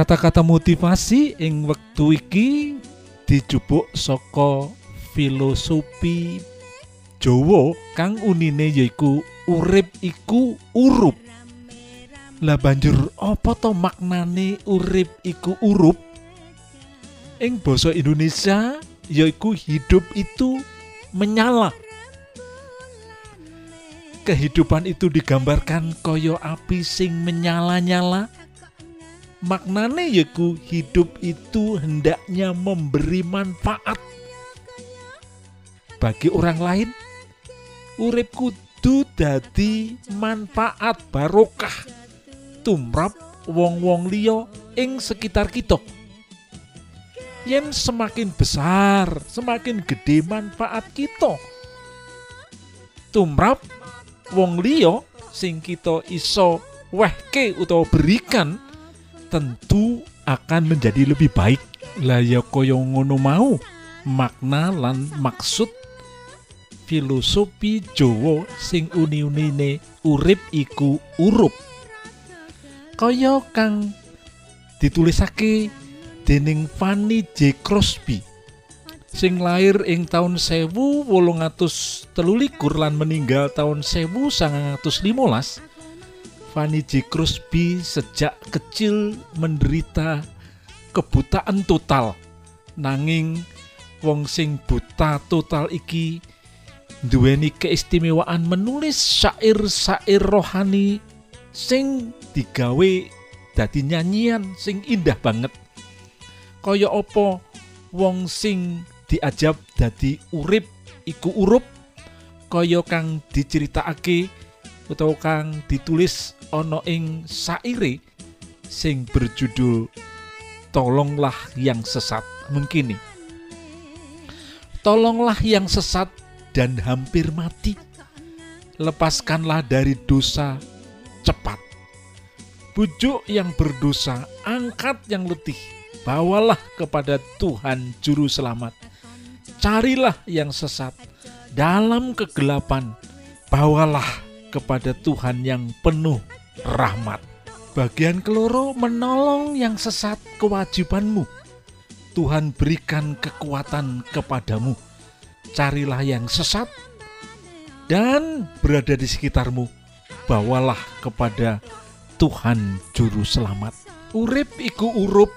kata-kata motivasi ing wektu iki dijupuk saka filosofi Jawa kang unine yaiku urip iku urup. Lah banjur apa to maknane urip iku urup? Ing basa Indonesia yaiku hidup itu menyala. Kehidupan itu digambarkan koyo api sing menyala-nyala maknane yaiku hidup itu hendaknya memberi manfaat bagi orang lain. Urip kudu dadi manfaat barokah tumrap wong-wong liya ing sekitar kita. Yen semakin besar semakin gede manfaat kita tumrap wong liya sing kita iso wehke utawa berikan tentu akan menjadi lebih baik. Lah ya kaya ngono mau makna lan maksud filosofi Jawa sing uni-unine urip iku urup. Kaya kang ditulisake dening Fanny J. Crosby sing lahir ing taun 1813 lan meninggal taun 1915 Fanny J. Crosby sejak kecil menderita kebutaan total. Nanging wong sing buta total iki duweni keistimewaan menulis syair-syair rohani sing digawe dadi nyanyian sing indah banget. Kaya apa wong sing diajab dadi urip iku urup kaya kang diceritakake utawa kang ditulis ana ing saire sing berjudul tolonglah yang sesat mungkin nih tolonglah yang sesat dan hampir mati. Lepaskanlah dari dosa cepat. Bujuk yang berdosa, angkat yang letih, bawalah kepada Tuhan Juru Selamat. Carilah yang sesat dalam kegelapan, bawalah kepada Tuhan yang penuh rahmat. Bagian keloro menolong yang sesat kewajibanmu. Tuhan berikan kekuatan kepadamu. Carilah yang sesat dan berada di sekitarmu. Bawalah kepada Tuhan juru selamat urip iku urup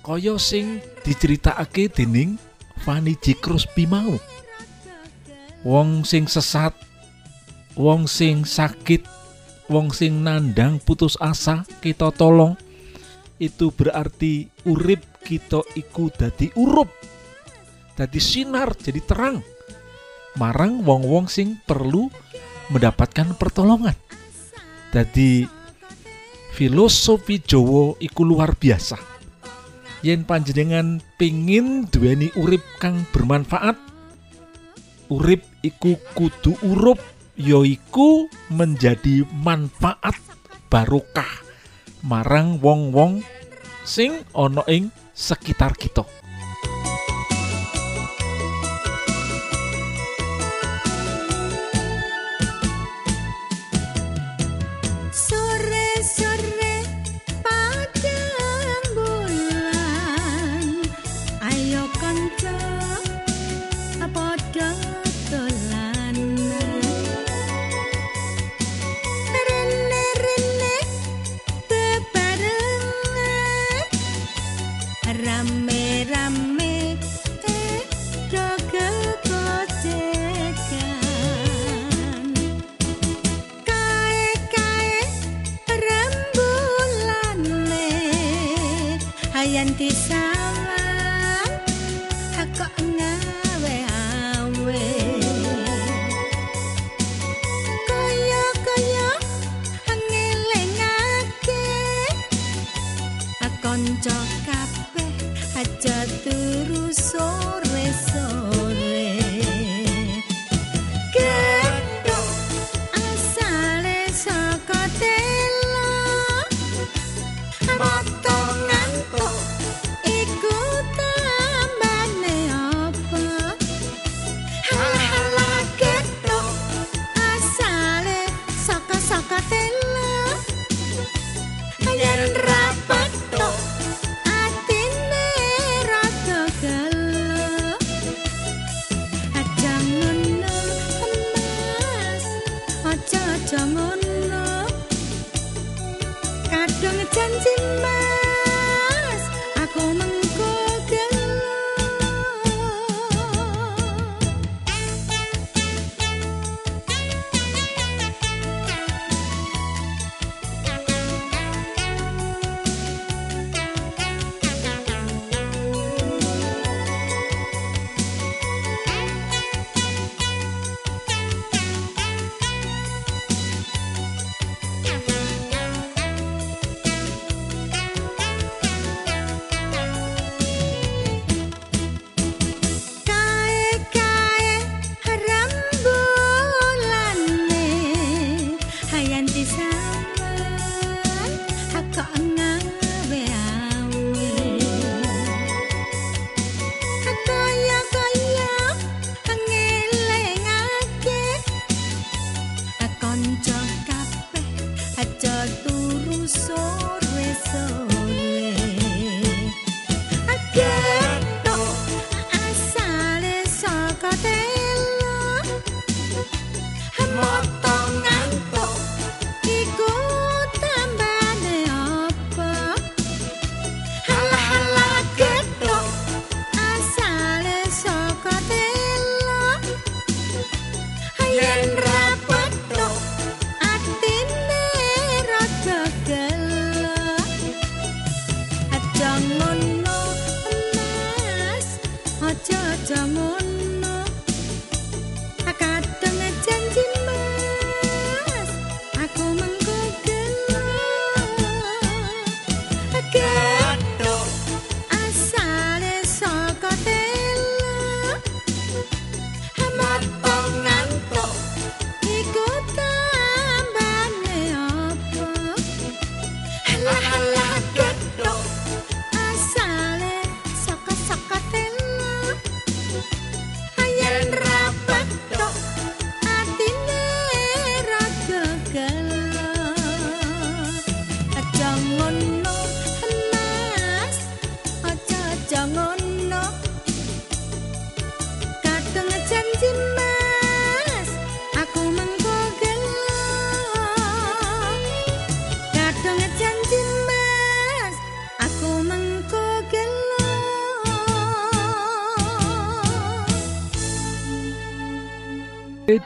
kaya sing diceritakake dening Fanny J. Crosby mau wong sing sesat wong sing sakit wong sing nandang putus asa kita tolong. Itu berarti urip kita iku dadi urup dadi sinar jadi terang. Marang wong-wong sing perlu mendapatkan pertolongan. Dadi filosofi Jawa iku luar biasa. Yen panjenengan pingin duweni urip kang bermanfaat, urip iku kudu urup yoiku menjadi manfaat barokah marang wong-wong sing ana ing sekitar kita.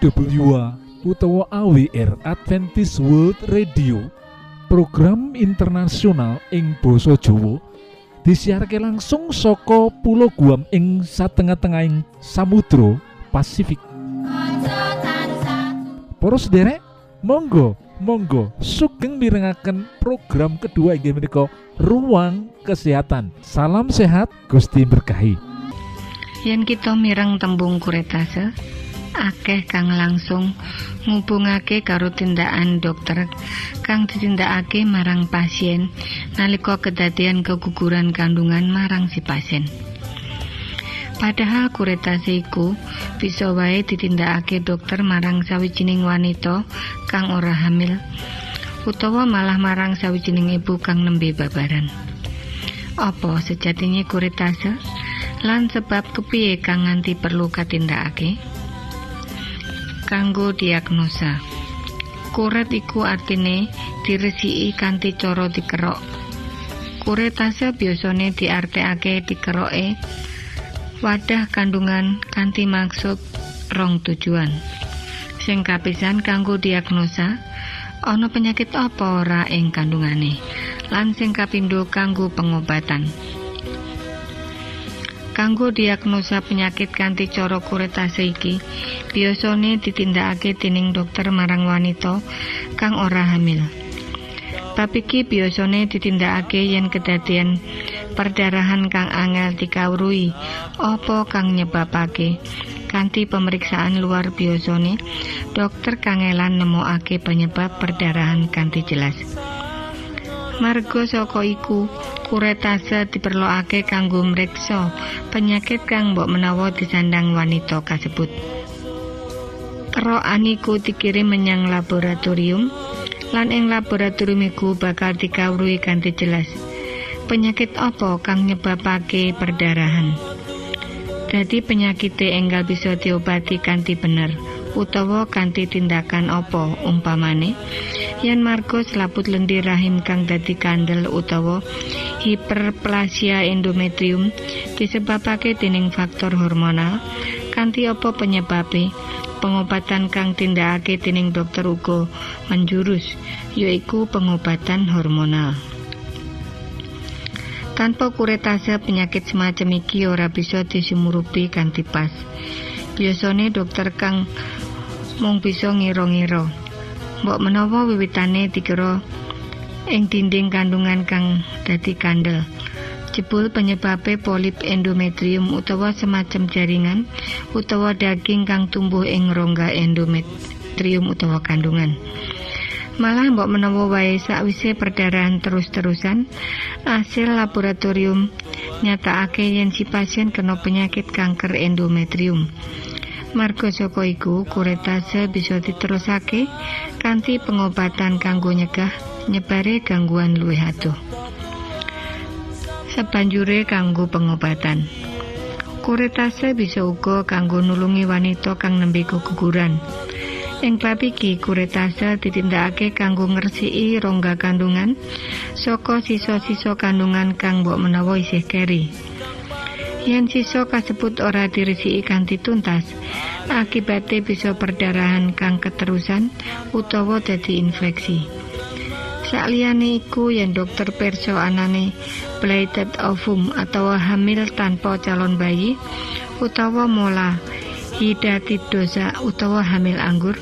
EWA utawa AWR Adventist World Radio program internasional ing basa Jawa disiarke langsung saka Pulau Guam ing satengah-tengahing Samudra Pasifik. Para sederek, monggo, monggo sugeng mirengaken program kedua inggih menika Ruang Kesehatan. Salam sehat, Gusti berkahi. Yen kita mireng tembung kuretase, akeh kang langsung ngubungake karo tindakan dokter kang ditindakake marang pasien nalika kedadian keguguran kandungan marang si pasien. Padahal kuretase iku bisa wae ditindakake dokter marang sawijining wanita kang ora hamil utawa malah marang sawijining ibu kang nembe babaran. Apa sejatinya kuretase? Lan sebab kepiye kang nganti perlu katindakake? Kanggo diagnosa. Kuret iku artine diresiki kanthi cara dikerok. Kuretase biasane diartekake dikeroke wadah kandungan kanthi maksud rong tujuan. Sing kapisan kanggo diagnosa ana penyakit apa ora ing kandungane. Lan sing kapindho kanggo pengobatan. Kanggo diagnosa penyakit kanthi cara kuretase iki biasane ditindakake dening dokter marang wanita kang ora hamil. Bab iki biasane ditindakake yen kedadian perdarahan kang angel dikawruhi apa kang nyebabake. Kanthi pemeriksaan luar biasane, dokter kangelan nemokake penyebab perdarahan kanthi jelas. Marga saka iku, kuretase diperlokake kanggo mreksa penyakit kang mbok menawa disandang wanita kasebut. Kerokan iku dikirim menyang laboratorium lan ing laboratorium iku bakal dikawruhi kanthi jelas. Penyakit apa kang nyebabake perdarahan? Dadi penyakit enggal bisa diobati kanthi bener utawa kanthi tindakan apa umpamane yen marga selaput lendir rahim kang dadi kandel utawa hiperplasia endometrium disebabake dening faktor hormonal. Kanthi apa penyebabe? Pengobatan kang tindakake dening dokter uga menjurus yaiku pengobatan hormonal. Tanpa kuretase penyakit semacam iki ora bisa disumurupi kanthi pas. Biasane dokter kang mung bisa ngira-ngira mbok menawa wiwitane dikira ing dinding kandungan kang dadi kandel. Jebul penyebabe polip endometrium utawa semacam jaringan utawa daging kang tumbuh ing rongga endometrium utawa kandungan. Malah mbok menawa wae sakwise perdarahan terus-terusan hasil laboratorium nyatakake yen si pasien kena penyakit kanker endometrium Marga saka iku kuretase bisa diterusake kanthi pengobatan kanggo nyegah nyebare gangguan luwih adoh. Sabanjure kanggo pengobatan. Kuretase bisa uga kanggo nulungi wanita kang nembe guguran. Ing bab iki kuretase ditindakake kanggo ngresiki rongga kandungan saka sisa-sisa kandungan kang mbok menawa isih keri. Yen sisa kasebut ora diresiki kanthi tuntas, akibate bisa perdarahan kang keterusan utawa dadi infeksi. Sakliyane iku yen dokter perso anane blighted ovum atau hamil tanpa calon bayi utawa mola hidatidosa utawa hamil anggur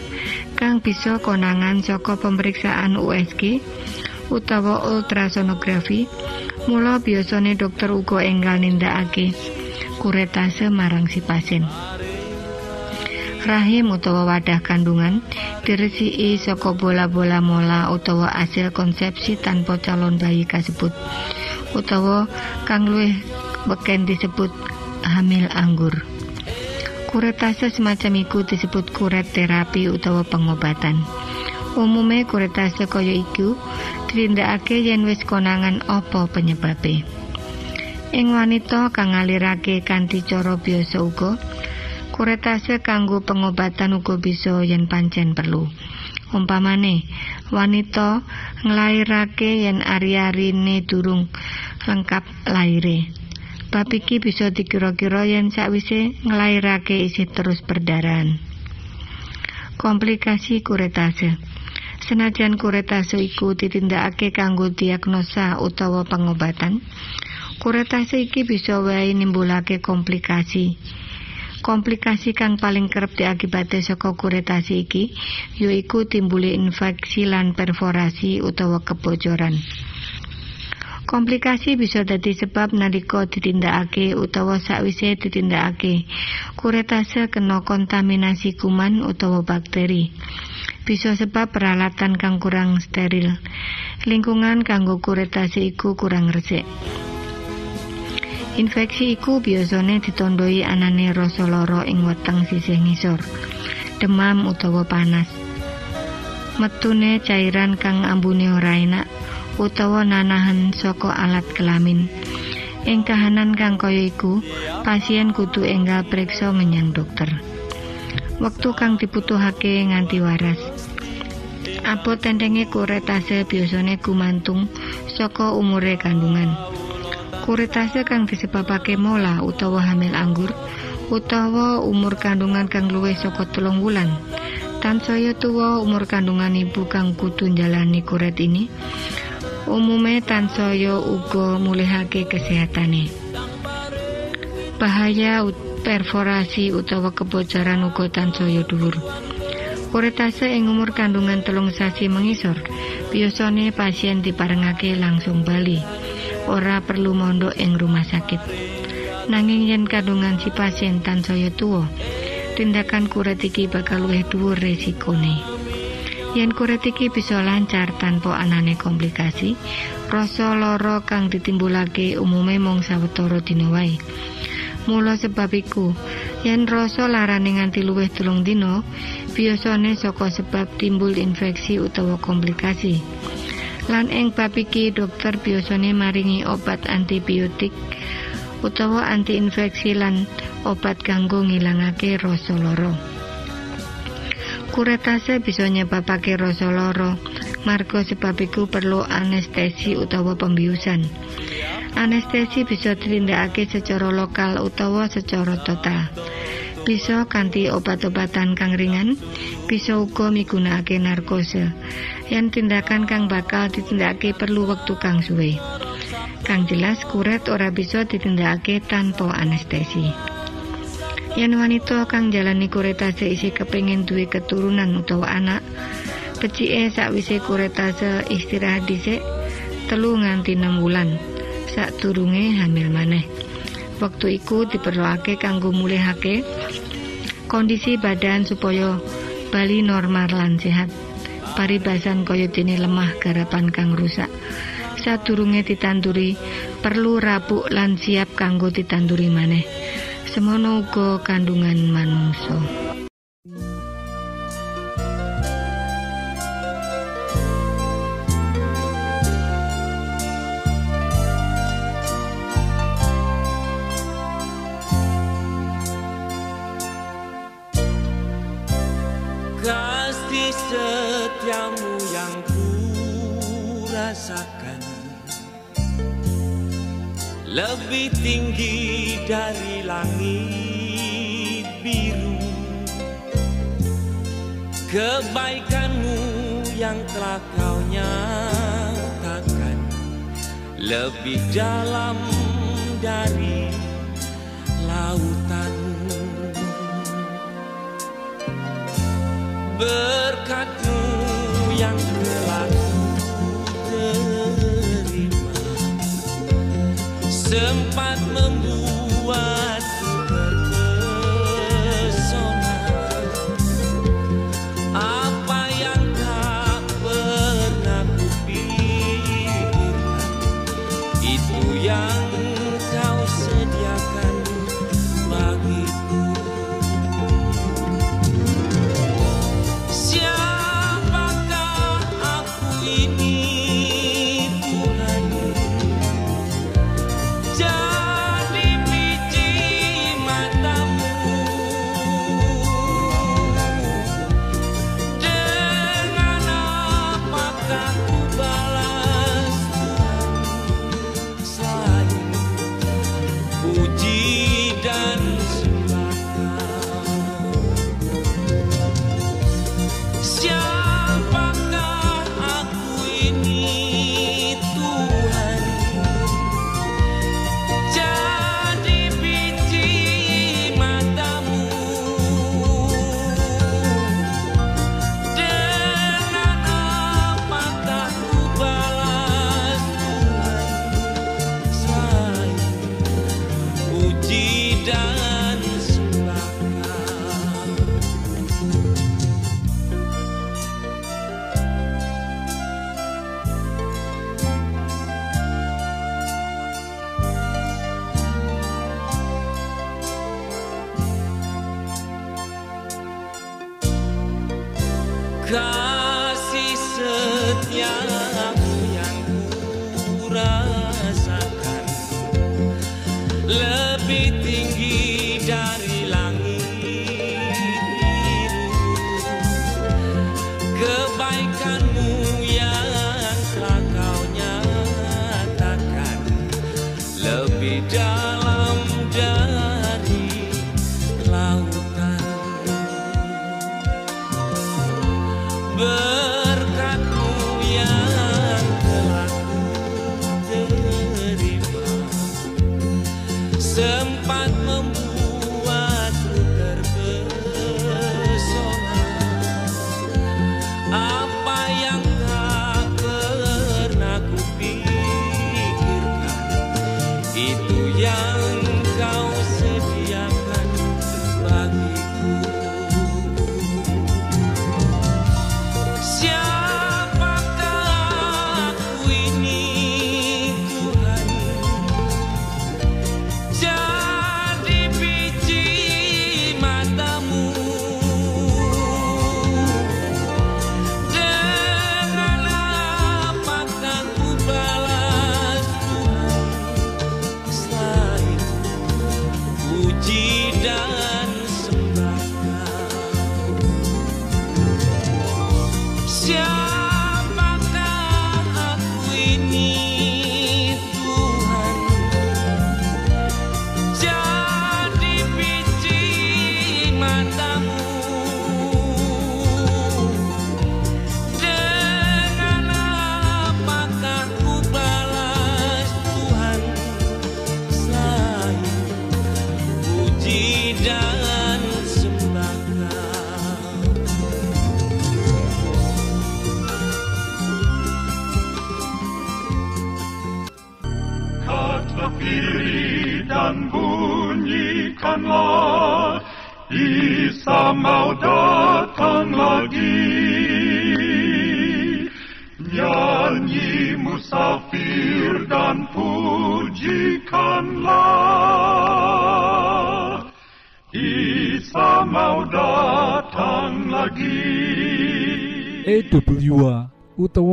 kang bisa konangan saka pemeriksaan USG utawa ultrasonografi mula biasane dokter uga enggal nindakake kuretase marang si pasien. Rahim utawa wadah kandungan diresiki saka bola-bola mola utawa hasil konsepsi tanpa calon bayi kasebut utawa kang luwih beken disebut hamil anggur. Kuretase semacam iku disebut kuret terapi utawa pengobatan. Umume kuretase kaya iku ditindakake yen wis konangan apa penyebabe? Ing wanita kang ngalirake kanthi cara biasa uga kuretase kanggo pengobatan uga bisa yen pancen perlu. Umpamane wanita nglairake yen ari-arine durung lengkap laire. Bab iki bisa dikira-kira yen sakwise nglairake isih terus perdarahan komplikasi kuretase Senajan kuretase iku ditindakake kanggo diagnosa utawa pengobatan, kuretase iki bisa wae nimbulake komplikasi. Komplikasi kang paling kerep diakibate saka kuretase iki yaiku timbule infeksi lan perforasi utawa kebocoran. Komplikasi bisa dadi sebab nalika ditindakake utawa sakwise ditindakake. Kuretase kena kontaminasi kuman utawa bakteri. Bisa sebab peralatan kang kurang steril. Lingkungan kanggo kuretase iku kurang resik. Infeksi iku biasane ditandai anane rasa lara ing weteng sisih ngisor, demam utawa panas. Metune cairan kang ambune ora enak utawa nanahan saka alat kelamin. Ing kahanan kang kaya iku, pasien kudu enggal periksa menyang dokter. Wektu kang dibutuhake nganti waras. Abot tendenge kuretase biasane gumantung saka umure kandungan. Kuretase kang disebabake mola utawa hamil anggur utawa umur kandungan kang luwih saka telung wulan. Tansaya tuwa umur kandungan ibu kang kudu njalani kuret ini. Umume tansaya uga mulihake kesehatane. Bahaya ut perforasi utawa kebocoran uga tansaya dhuwur. Kuretase ing umur kandungan telung sasi mengisor, biasane pasien diparengake langsung bali. Ora perlu mondok ing rumah sakit. Nanging yen kandungan si pasien tansaya tuwa, tindakan kuret iki bakal luwih dhuwur resikone. Yen kuret iki bisa lancar tanpa anane komplikasi, rasa lara kang ditimbulake umume mung sawetara dina wae. Mula sebab iku, yen rasa larane nganti luwih telung dina, biasane saka sebab timbul infeksi utawa komplikasi. Lan ing bab iki dokter biasane maringi obat antibiotik utawa antiinfeksi lan obat kanggo ngilangake rasa lara. Kuretase bisa nyebabake rasa lara, marga sebab iku perlu anestesi utawa pembiusan. Anestesi bisa ditindakake secara lokal utawa secara total. Bisa kanthi obat-obatan kang ringan, bisa uga migunakake narkosa. Yen tindakan kang bakal ditindakake perlu wektu kang suwe. Kang jelas kuret ora bisa ditindakake tanpa anestesi. Yen wanita kang jalani kuretase isih kepengin duwe keturunan utawa anak, becike sakwise kuretase istirahat dhisik telu nganti 6 wulan sadurunge hamil maneh. Wektu iku diperlokake kanggo mulihake kondisi badan supaya bali normal lan sehat. Paribasan kaya dene lemah garapan kang rusak. Sadurunge ditanduri perlu rabuk lan siap kanggo ditanduri maneh. Semono uga kandungan manungsa. Lebih tinggi dari langit biru. Kebaikanmu yang telah kau nyatakan Lebih dalam dari lautan berkatmu yang sempat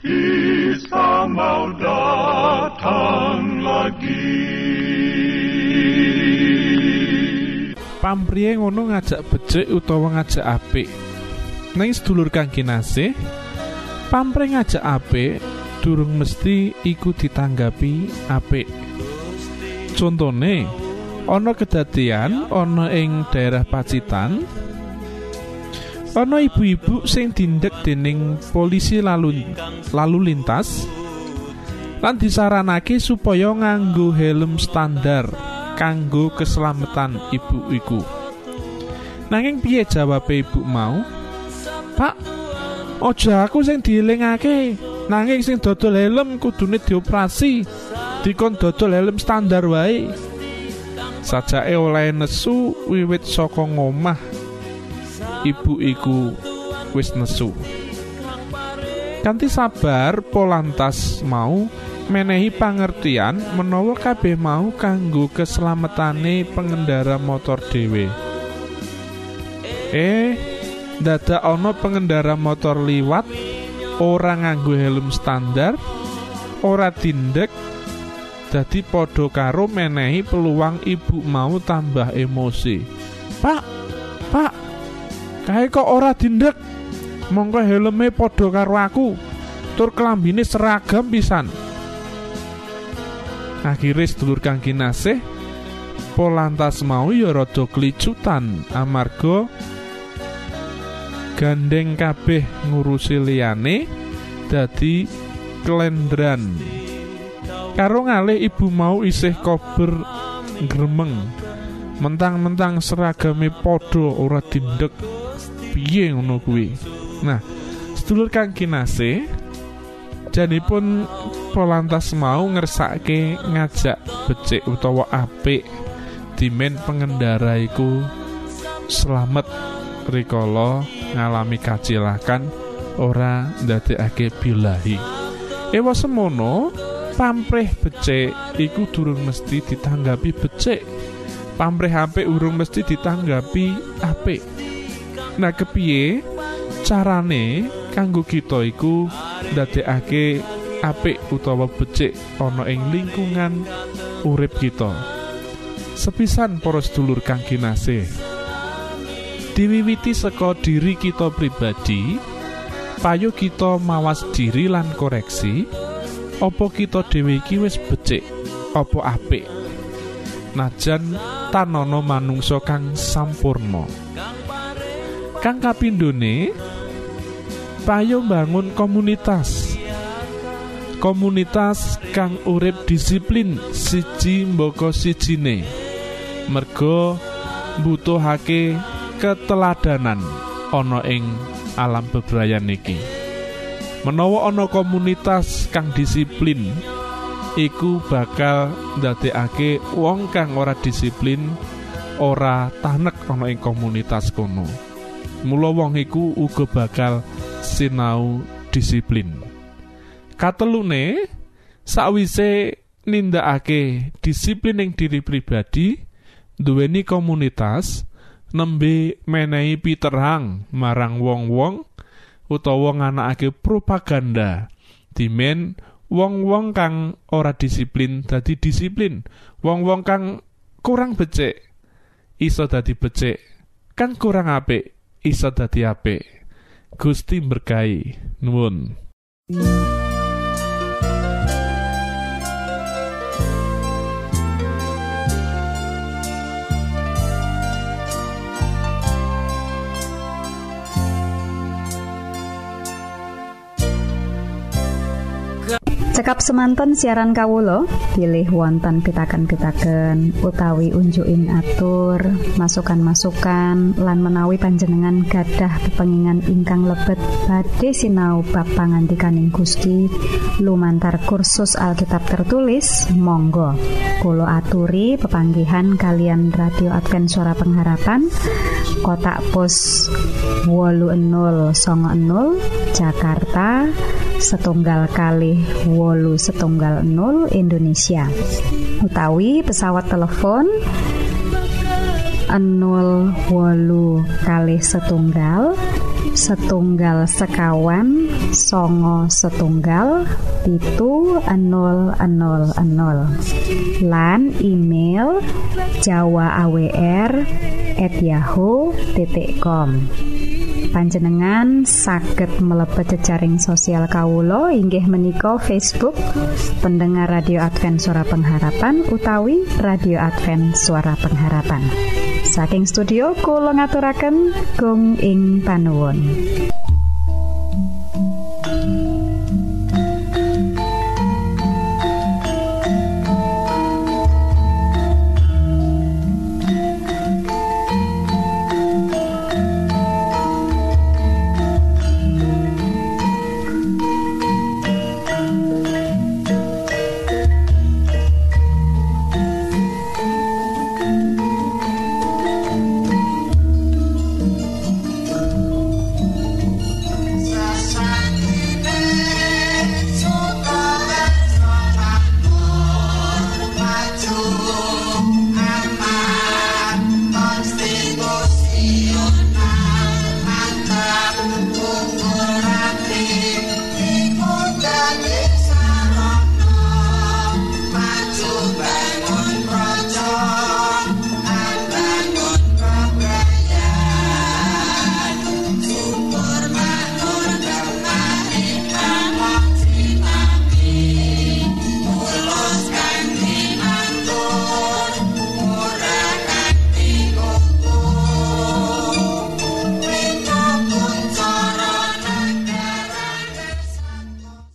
Isa mau datang lagi. pampriye ngono ngajak becik utawa ngajak apik neng sedulur kang kinasih pampre ngajak apik durung mesti iku ditanggapi apik contone ana kedadian ana ing daerah Pacitan ana ibu-ibu sing dindek dening polisi lalu lalu lintas lan disaranake supaya nganggo helm standar kanggo keselamatan ibu iku. Nanging piye jawabe ibu mau? Pak, ojo aku sing dielingake. Nanging sing dodol helm kudune dioperasi. Dikon dodol helm standar wae. Sajake oleh nesu wiwit saka ngomah. Ibu iku wis nesu. Kanthi sabar Polantas mau menehi pangertian menawa kabeh mau kanggo keselamatane pengendara motor dhewe. Eh, dadak ana pengendara motor liwat ora nganggo helm standar, ora tindek dadi padha karo menehi peluang ibu mau tambah emosi. Pak, Pak, kae kok ora tindek? Mongko helme padha karo aku. Tur kelambine seragam pisan. akhirnya sedulur kang kinasih Polantas mau ya rada kelicutan amarga gandeng kabeh ngurusi liyane dadi kelendran karo ngalih ibu mau isih kober gremeng mentang-mentang seragame padha ora dindek piye ngono kuwi? Nah sedulur kang kinasih janipun Polantas mau ngersake ngajak becik utawa apik dimen pengendara iku selamat rikala ngalami kacilakan ora ndadekake bilahi. Ewa semono pamrih becik iku durung mesti ditanggapi becik. Pamrih apik urung mesti ditanggapi apik nah kepiye carane kanggo kita iku ndadekake apik utawa becik ana ing lingkungan urip kita? Sepisan para sedulur kang kinasih. Diwiwiti saka diri kita pribadi payo kita mawas diri lan koreksi apa kita dhewe iki wis becik apa apik? Najan tanono manungsa kang sampurna kang kapindhone payo bangun komunitas. Komunitas kang urip disiplin siji mboko sijine. Merga mbutuhake keteladanan ana ing alam bebrayan iki. Menawa ana komunitas kang disiplin iku bakal ndadekake wong kang ora disiplin ora tanek ana ing komunitas kono mula wong iku uga bakal sinau disiplin. Katelune sawise nindakake disiplin ing diri pribadi duweni komunitas nembe menehi piterang marang wong-wong utawa nganakake propaganda. Dimen wong-wong kang ora disiplin dadi disiplin. Wong-wong kang kurang becik iso dadi becik. Kang kurang apik iso dadi apik. Gusti berkahi. Nuwun Cekap semanten siaran kawulo pilih wonten pitaken-pitaken utawi unjuin atur masukan-masukan lan menawi panjenengan gadah pepengingan ingkang lebet badhe sinau bab pangantikaning Gusti. Lumantar kursus Alkitab tertulis Monggo. Kulo aturi pepanggihan kalian radio Advent suara pengharapan kotak pos wolu 00 Jakarta setunggal kali wolu setunggal 0 Indonesia. Utawi pesawat telepon 0 wolu kali setunggal setunggal sekawan songo setunggal pitu 000 lan email jawa awr at yahoo.com panjenengan saged mlebet jejaring sosial Kawulo inggih menika Facebook pendengar radio Advent suara pengharapan utawi radio Advent suara pengharapan. Saking studio kula ngaturaken gong ing panuwun